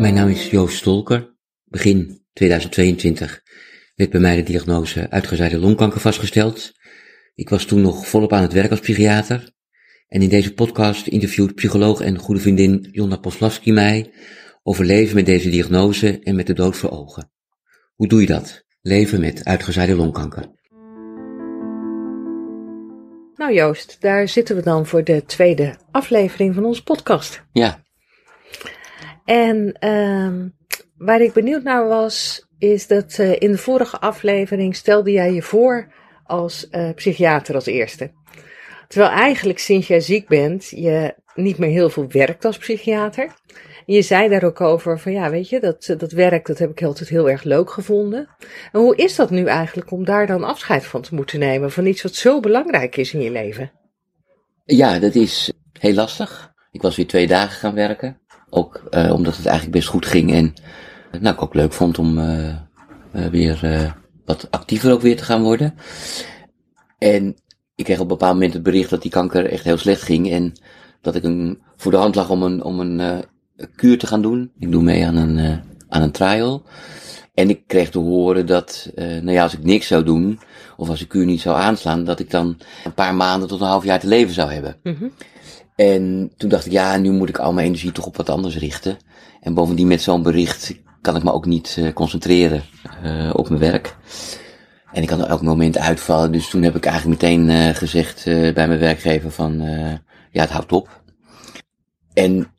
Mijn naam is Joost Stolker. Begin 2022 werd bij mij de diagnose uitgezaaide longkanker vastgesteld. Ik was toen nog volop aan het werk als psychiater. En in deze podcast interviewt psycholoog en goede vriendin Jonna Poslavski mij over leven met deze diagnose en met de dood voor ogen. Hoe doe je dat? Leven met uitgezaaide longkanker. Nou Joost, daar zitten we dan voor de tweede aflevering van onze podcast. Ja, En ehm waar ik benieuwd naar was, is dat eh, in de vorige aflevering stelde jij je voor als eh, psychiater als eerste. Terwijl eigenlijk sinds jij ziek bent, je niet meer heel veel werkt als psychiater. Je zei daar ook over van ja, weet je, dat, dat werk dat heb ik altijd heel erg leuk gevonden. En hoe is dat nu eigenlijk om daar dan afscheid van te moeten nemen? Van iets wat zo belangrijk is in je leven? ja dat is heel lastig. Ik was weer twee dagen gaan werken. Ook eh, omdat het eigenlijk best goed ging en eh, nou, ik ook leuk vond om eh, weer wat actiever ook weer te gaan worden. En ik kreeg op een bepaald moment het bericht dat die kanker echt heel slecht ging en dat ik een, voor de hand lag om een, om een kuur te gaan doen. Ik doe mee aan een, aan een trial. En ik kreeg te horen dat, nou ja, als ik niks zou doen, of als de kuur niet zou aanslaan, dat ik dan een paar maanden tot een half jaar te leven zou hebben. Mhm. En toen dacht ik, ja, nu moet ik al mijn energie toch op wat anders richten. En bovendien met zo'n bericht kan ik me ook niet eh, concentreren eh, op mijn werk. En ik kan er elk moment uitvallen. Dus toen heb ik eigenlijk meteen eh, gezegd bij mijn werkgever van, ja, het houdt op. En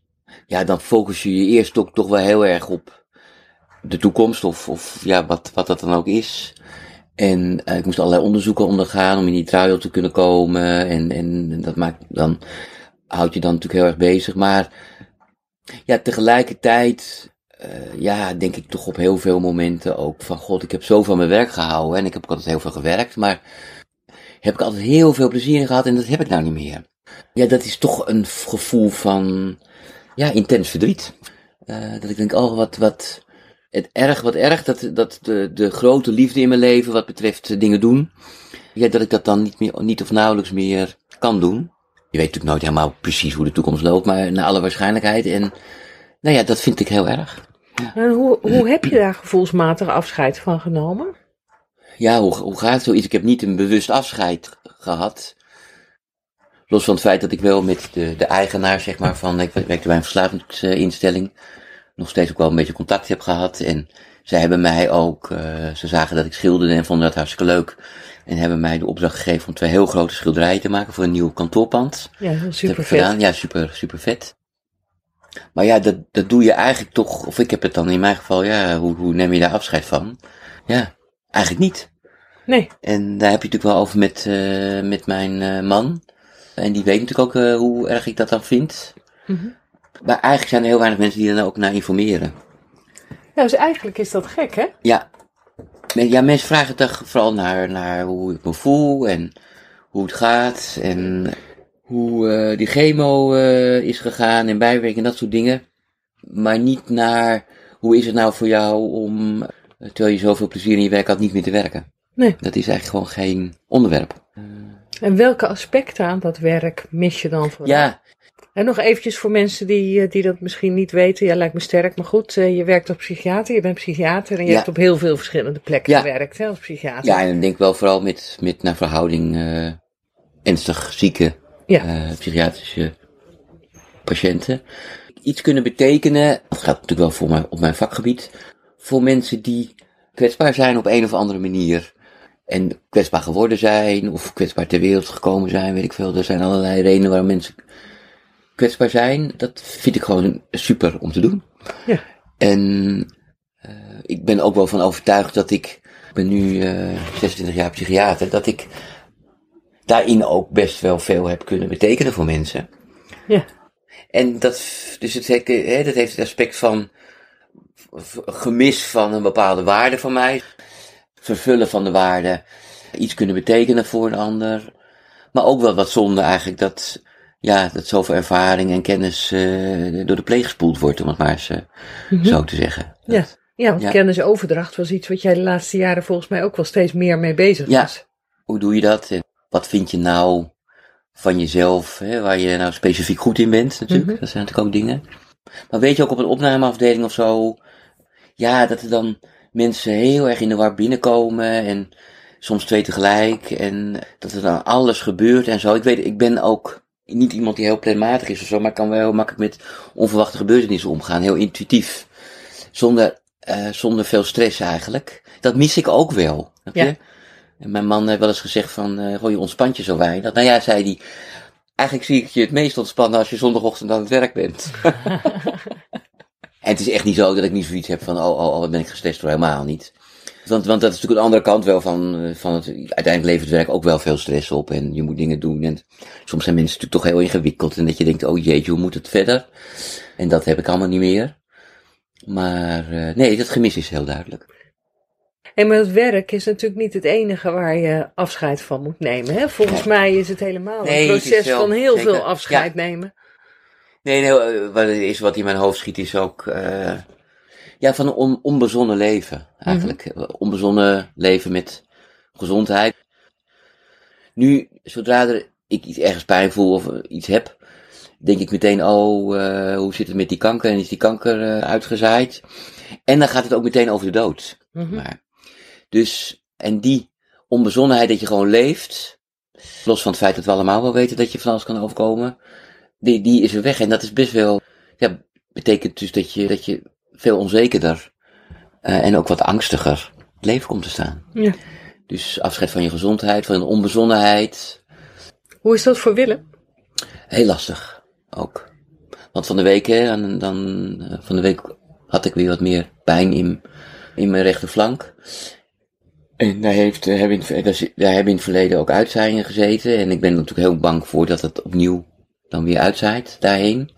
ja, dan focus je je eerst ook toch wel heel erg op de toekomst of, of ja, wat, wat dat dan ook is. En ik moest allerlei onderzoeken ondergaan om in die trial te kunnen komen. En, en dat maakt dan, houdt je dan natuurlijk heel erg bezig. Maar ja, tegelijkertijd, eh, ja, denk ik toch op heel veel momenten ook van, god, ik heb zoveel mijn werk gehouden en ik heb ook altijd heel veel gewerkt, maar heb ik altijd heel veel plezier in gehad en dat heb ik nou niet meer. Ja, dat is toch een gevoel van, ja, intens verdriet. Eh, dat ik denk, oh, wat, wat, het erg, wat erg, dat, dat de, de grote liefde in mijn leven wat betreft eh, dingen doen, dat ik dat dan niet meer, niet of nauwelijks meer kan doen. Je weet natuurlijk nooit helemaal precies hoe de toekomst loopt, maar naar alle waarschijnlijkheid. En nou ja, dat vind ik heel erg. En hoe, hoe heb je daar gevoelsmatig afscheid van genomen? Ja, hoe, hoe gaat zoiets? Ik heb niet een bewust afscheid gehad. Los van het feit dat ik wel met de, de eigenaar, zeg maar, van, ik werkte bij een verslavingsinstelling, nog steeds ook wel een beetje contact heb gehad. En zij hebben mij ook, eh, ze zagen dat ik schilderde en vonden dat hartstikke leuk. En hebben mij de opdracht gegeven om twee heel grote schilderijen te maken voor een nieuw kantoorpand. Ja, Dat super ik vet. gedaan. Ja, super, super vet. Maar ja, dat, dat doe je eigenlijk toch, of ik heb het dan in mijn geval, ja, hoe, hoe neem je daar afscheid van? Ja, eigenlijk niet. Nee, En daar heb je het natuurlijk wel over met, eh, met mijn eh, man. En die weet natuurlijk ook eh, hoe erg ik dat dan vind. Mhm. Maar eigenlijk zijn er heel weinig mensen die er ook naar informeren. ja, dus eigenlijk is dat gek, hè? Ja, ja mensen vragen toch vooral naar, naar hoe ik me voel en hoe het gaat. En hoe eh, die chemo eh, is gegaan en bijwerking en dat soort dingen. Maar niet naar hoe is het nou voor jou om, eh, terwijl je zoveel plezier in je werk had, niet meer te werken. Nee. Dat is eigenlijk gewoon geen onderwerp. En welke aspecten aan dat werk mis je dan vooral? Ja, En nog eventjes voor mensen die, eh, die dat misschien niet weten. Ja, lijkt me sterk, maar goed. eh, je werkt als psychiater, je bent psychiater en je Ja. hebt op heel veel verschillende plekken Ja. gewerkt hè, als psychiater. ja, en ik denk wel vooral met, met naar verhouding eh, ernstig zieke Ja. psychiatrische patiënten. Iets kunnen betekenen, dat gaat natuurlijk wel voor mij, op mijn vakgebied, voor mensen die kwetsbaar zijn op een of andere manier. En kwetsbaar geworden zijn, of kwetsbaar ter wereld gekomen zijn, weet ik veel. Er zijn allerlei redenen waarom mensen kwetsbaar zijn. Dat vind ik gewoon super om te doen. Ja. En eh, ik ben ook wel van overtuigd dat ik, ik ben nu eh 26 jaar psychiater, dat ik daarin ook best wel veel heb kunnen betekenen voor mensen. Ja. En dat, dus het, dat heeft het aspect van gemis van een bepaalde waarde van mij. Vervullen van de waarde. Iets kunnen betekenen voor een ander. Maar ook wel wat zonde eigenlijk dat, ja, dat zoveel ervaring en kennis eh, door de pleeg gespoeld wordt, om het maar eens eh, Mhm. zo te zeggen. Ja. Ja, want Ja. kennisoverdracht was iets wat jij de laatste jaren volgens mij ook wel steeds meer mee bezig Ja. was. Hoe doe je dat? En wat vind je nou van jezelf, hè, waar je nou specifiek goed in bent natuurlijk. Mhm. Dat zijn natuurlijk ook dingen. Maar weet je ook op een opnameafdeling of zo, ja, dat er dan mensen heel erg in de war binnenkomen en soms twee tegelijk en dat er dan alles gebeurt en zo. Ik weet, ik ben ook niet iemand die heel planmatig is of zo, maar kan wel heel makkelijk met onverwachte gebeurtenissen omgaan, heel intuïtief. Zonder, uh, zonder veel stress eigenlijk. Dat mis ik ook wel. Heb je? En mijn man heeft wel eens gezegd van, uh, goh, je ontspant je zo weinig. Nou ja, zei hij, eigenlijk zie ik je het meest ontspannen als je zondagochtend aan het werk bent. en het is echt niet zo dat ik niet zoiets heb van, oh, oh, oh ben ik gestrest helemaal niet. Want, want dat is natuurlijk een andere kant wel van, eh, van het, uiteindelijk levert het werk ook wel veel stress op en je moet dingen doen. En soms zijn mensen natuurlijk toch heel ingewikkeld en dat je denkt, oh jeetje, hoe moet het verder? En dat heb ik allemaal niet meer. Maar uh, nee, dat gemis is heel duidelijk. En maar het werk is natuurlijk niet het enige waar je afscheid van moet nemen. Hè? Volgens mij is het helemaal een proces van heel veel afscheid nemen. Nee, nee, eh, wat is wat in mijn hoofd schiet is ook uh, ja, van een on, onbezonnen leven. Eigenlijk. Mm Onbezonnen leven met gezondheid. Nu, zodra er, ik iets ergens pijn voel of iets heb, denk ik meteen, oh, uh, hoe zit het met die kanker? En is die kanker uh, uitgezaaid? En dan gaat het ook meteen over de dood. Mm -hmm. maar, dus, en die onbezonnenheid dat je gewoon leeft, los van het feit dat we allemaal wel weten dat je van alles kan overkomen, die, die is er weg. En dat is best wel, ja, betekent dus dat je, dat je veel onzekerder uh, en ook wat angstiger het leven komt te staan. Ja. Dus afscheid van je gezondheid, van je onbezonnenheid. Hoe is dat voor Willem? Heel lastig, ook. Want van de week, hè, dan, uh, van de week had ik weer wat meer pijn in, in mijn rechterflank. En daar, heeft, daar, hebben in, daar hebben in het verleden ook uitzaaiingen gezeten. En ik ben er natuurlijk heel bang voor dat het opnieuw dan weer uitzaait daarheen.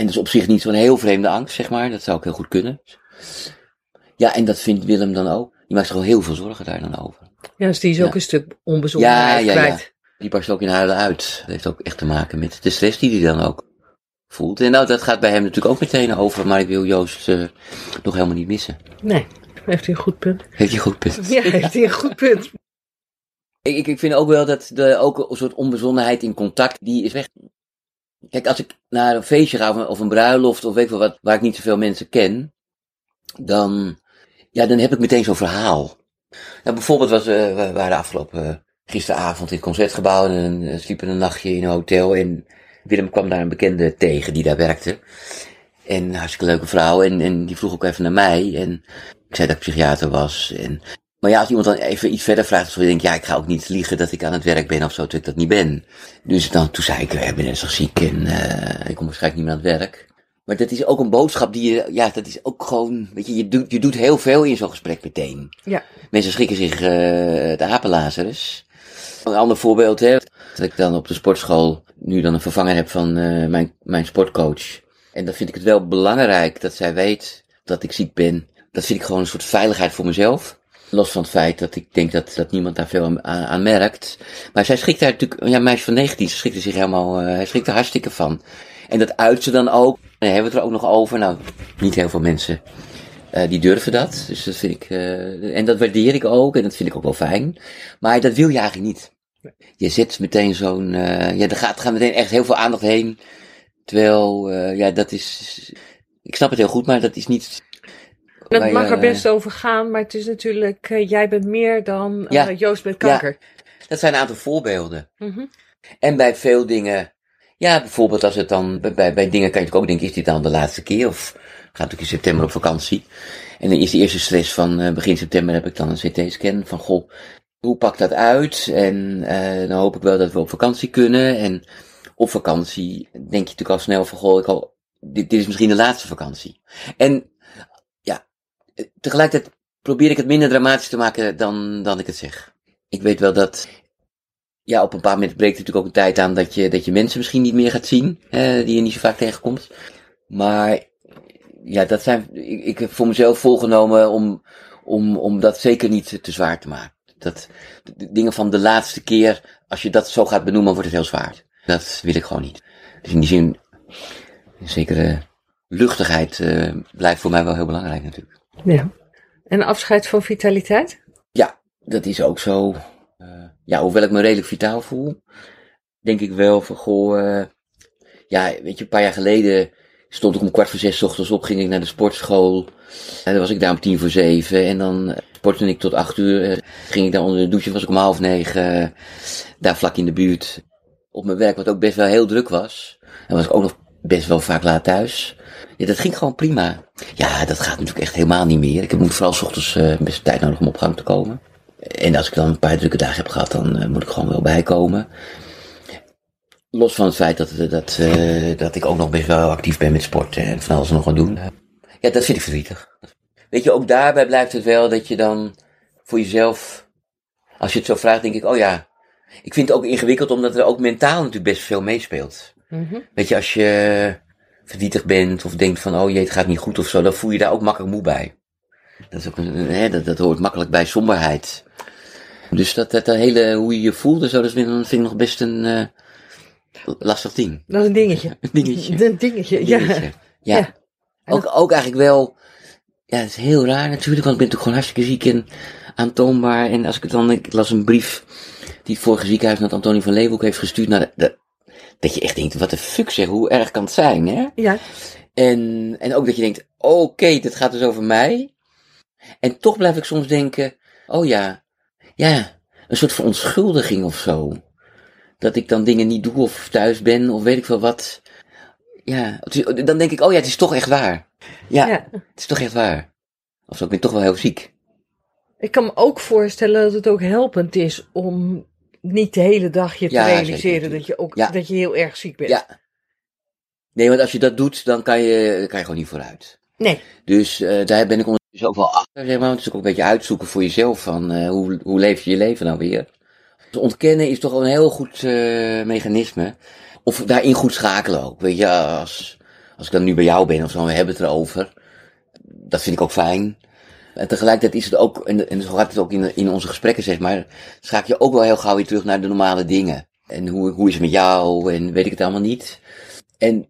En dus op zich niet zo'n heel vreemde angst, zeg maar. Dat zou ook heel goed kunnen. Ja, en dat vindt Willem dan ook. Die maakt zich al heel veel zorgen daar dan over. Ja, dus die is ook een stuk onbezorgdheid ja, ja, kwijt. Ja. Die barst ook in huilen uit. Dat heeft ook echt te maken met de stress die hij dan ook voelt. En nou, dat gaat bij hem natuurlijk ook meteen over. Maar ik wil Joost uh, nog helemaal niet missen. Nee, heeft hij een goed punt. Heeft hij een goed punt. Ja, heeft hij een goed punt. Ik, ik vind ook wel dat de, ook een soort onbezonnenheid in contact, die is weg. Kijk, als ik naar een feestje ga of een, of een bruiloft of weet ik wel wat, waar ik niet zoveel mensen ken, dan, ja, dan heb ik meteen zo'n verhaal. Nou, bijvoorbeeld was, uh, we waren afgelopen uh, gisteravond in het concertgebouw en uh, sliepen een nachtje in een hotel en Willem kwam daar een bekende tegen die daar werkte. En een hartstikke leuke vrouw en, en die vroeg ook even naar mij en ik zei dat ik psychiater was en maar ja, als iemand dan even iets verder vraagt, dan denk ik, ja, ik ga ook niet liegen dat ik aan het werk ben of zo, terwijl ik dat niet ben. Dus dan, toen zei ik, ik ben ernstig ziek en uh, ik kom waarschijnlijk niet meer aan het werk. Maar dat is ook een boodschap die je, ja, dat is ook gewoon, weet je, je doet, je doet heel veel in zo'n gesprek meteen. Ja. Mensen schrikken zich uh, de apenlazerus. Een ander voorbeeld, hè, dat ik dan op de sportschool nu dan een vervanger heb van uh, mijn, mijn sportcoach. En dan vind ik het wel belangrijk dat zij weet dat ik ziek ben. Dat vind ik gewoon een soort veiligheid voor mezelf. Los van het feit dat ik denk dat, dat niemand daar veel aan, aan merkt. Maar zij schrikt daar natuurlijk, ja, meisje van 19, ze schrikt zich helemaal, uh, hij schrikt er hartstikke van. En dat uit ze dan ook. En hebben we het er ook nog over. Nou, niet heel veel mensen uh, die durven dat. Dus dat vind ik, uh, en dat waardeer ik ook. En dat vind ik ook wel fijn. Maar dat wil je eigenlijk niet. Je zit meteen zo'n, ja, er gaat, gaat meteen echt heel veel aandacht heen. Terwijl, ja, dat is, ik snap het heel goed, maar dat is niet het mag er best over gaan, maar het is natuurlijk, uh, jij bent meer dan ja, Joost met kanker. Ja, dat zijn een aantal voorbeelden. Mm -hmm. En bij veel dingen, ja, bijvoorbeeld als het dan, bij, bij, dingen kan je ook denken, is dit dan de laatste keer? Of gaat natuurlijk in september op vakantie? En dan is de eerste stress van begin september heb ik dan een CT-scan van, goh, hoe pakt dat uit? En dan hoop ik wel dat we op vakantie kunnen. En op vakantie denk je natuurlijk al snel van, goh, ik al, dit, dit is misschien de laatste vakantie. En tegelijkertijd probeer ik het minder dramatisch te maken dan, dan ik het zeg. Ik weet wel dat, ja, op een paar momenten breekt natuurlijk ook een tijd aan dat je, dat je mensen misschien niet meer gaat zien, die je niet zo vaak tegenkomt. Maar, ja, dat zijn, ik, ik heb voor mezelf voorgenomen om, om, om dat zeker niet te zwaar te maken. Dat, dingen van de laatste keer, als je dat zo gaat benoemen, wordt het heel zwaar. Dat wil ik gewoon niet. Dus in die zin, een zekere luchtigheid uh, blijft voor mij wel heel belangrijk natuurlijk. Ja. En afscheid van vitaliteit? Ja, dat is ook zo. Uh, ja, hoewel ik me redelijk vitaal voel, denk ik wel van, goh, uh, ja, weet je, een paar jaar geleden stond ik om kwart voor zes ochtends op, ging ik naar de sportschool. En dan was ik daar om tien voor zeven. En dan eh, sportte ik tot acht uur. Eh, ging ik daar onder de douche, was ik om half negen. eh, daar vlak in de buurt. Op mijn werk, wat ook best wel heel druk was. En was ik ook nog best wel vaak laat thuis. Ja, dat ging gewoon prima. Ja, dat gaat natuurlijk echt helemaal niet meer. Ik moet vooral 's ochtends eh, best tijd nodig om op gang te komen. En als ik dan een paar drukke dagen heb gehad, dan eh, moet ik gewoon wel bijkomen. Los van het feit dat, dat, eh, dat ik ook nog best wel actief ben met sporten en van alles nog aan doen. Ja, dat vind ik verdrietig. Weet je, ook daarbij blijft het wel dat je dan voor jezelf, als je het zo vraagt, denk ik, oh ja, ik vind het ook ingewikkeld omdat er ook mentaal natuurlijk best veel meespeelt. Mhm. Weet je, als je verdrietig bent of denkt van, oh jee, het gaat niet goed of zo, dan voel je daar ook makkelijk moe bij. Dat, is ook een, hè, dat, dat hoort makkelijk bij somberheid. Dus dat, dat, dat hele, hoe je je voelt en zo, dat vind ik nog best een eh, lastig ding. Dat is een dingetje. Een dingetje. Een dingetje, ja. Dingetje. Ja. Ja. Ook, ook eigenlijk wel, ja, het is heel raar natuurlijk, want ik ben natuurlijk gewoon hartstikke ziek en aantoonbaar. En als ik het dan, ik las een brief die het vorige ziekenhuis naar Antonie van Leeuwenhoek heeft gestuurd, naar de, de- dat je echt denkt, wat de fuck zeg, hoe erg kan het zijn, hè? Ja, En, en ook dat je denkt, oké, dit gaat dus over mij. En toch blijf ik soms denken, oh ja, ja, een soort verontschuldiging of zo. Dat ik dan dingen niet doe of thuis ben of weet ik veel wat. Ja, dan denk ik, oh ja, het is toch echt waar. Ja, ja. het is toch echt waar. Of zo, ik ben toch wel heel ziek. Ik kan me ook voorstellen dat het ook helpend is om niet de hele dag je te zeker, realiseren dat je ook Ja. dat je heel erg ziek bent. Ja. Nee, want als je dat doet, dan kan je, kan je gewoon niet vooruit. Nee. Dus eh, daar ben ik ondertussen ook wel achter, zeg maar. Het is ook een beetje uitzoeken voor jezelf van eh, hoe, hoe leef je je leven nou weer. Dus ontkennen is toch wel een heel goed eh, mechanisme. Of daarin goed schakelen ook. Weet je, als, als ik dan nu bij jou ben of zo, we hebben het erover. Dat vind ik ook fijn. En tegelijkertijd is het ook, en, zo gaat het ook in, in onze gesprekken, zeg maar, schakel je ook wel heel gauw weer terug naar de normale dingen. En hoe, hoe is het met jou en weet ik het allemaal niet. En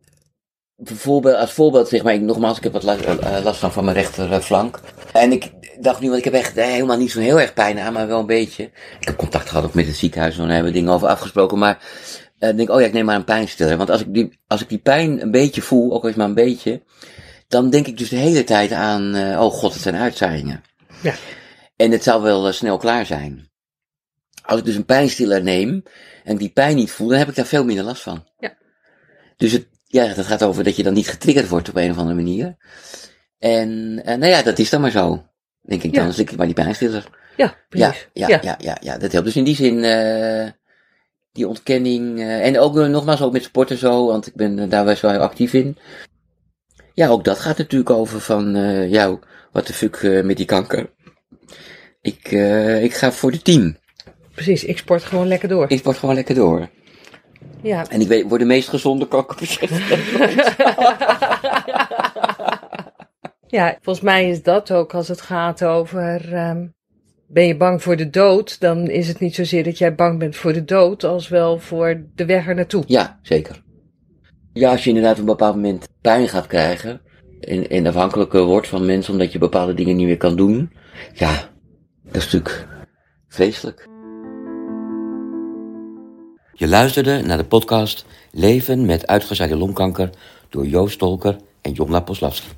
bijvoorbeeld, als voorbeeld zeg maar, ik, nogmaals, ik heb wat last, eh, last van van mijn rechterflank. En ik dacht nu, want ik heb echt eh, helemaal niet zo heel erg pijn aan, maar wel een beetje. Ik heb contact gehad ook met het ziekenhuis, en daar hebben we dingen over afgesproken. Maar eh, ik denk, oh ja, ik neem maar een pijnstiller. Want als ik, die, als ik die pijn een beetje voel, ook al is maar een beetje, dan denk ik dus de hele tijd aan, eh, oh god, het zijn uitzaaiingen. Ja. En het zal wel eh, snel klaar zijn. Als ik dus een pijnstiller neem en die pijn niet voel, dan heb ik daar veel minder last van. Ja. Dus het, ja, dat gaat over dat je dan niet getriggerd wordt op een of andere manier. En, en nou ja, dat is dan maar zo. Denk ik Ja. dan, slik ik maar die pijnstiller. Ja, Ja, precies. ja, ja, ja, ja, dat helpt. Dus in die zin, eh die ontkenning, eh, en ook eh, nogmaals ook met sport en zo, want ik ben eh, daar best wel heel actief in. Ja, ook dat gaat natuurlijk over van, eh jou, wat de fuck eh, met die kanker. Ik, eh ik ga voor de team. Precies, ik sport gewoon lekker door. Ik sport gewoon lekker door. Ja, En ik weet, word de meest gezonde kankerpatiënt. ja, volgens mij is dat ook als het gaat over. ehm, ben je bang voor de dood? Dan is het niet zozeer dat jij bang bent voor de dood, als wel voor de weg er naartoe. Ja, zeker. Ja, als je inderdaad op een bepaald moment pijn gaat krijgen. En, en afhankelijk eh, wordt van mensen omdat je bepaalde dingen niet meer kan doen. Ja, dat is natuurlijk vreselijk. Je luisterde naar de podcast Leven met uitgezaaide longkanker door Joost Tolker en Jonna Poslavski.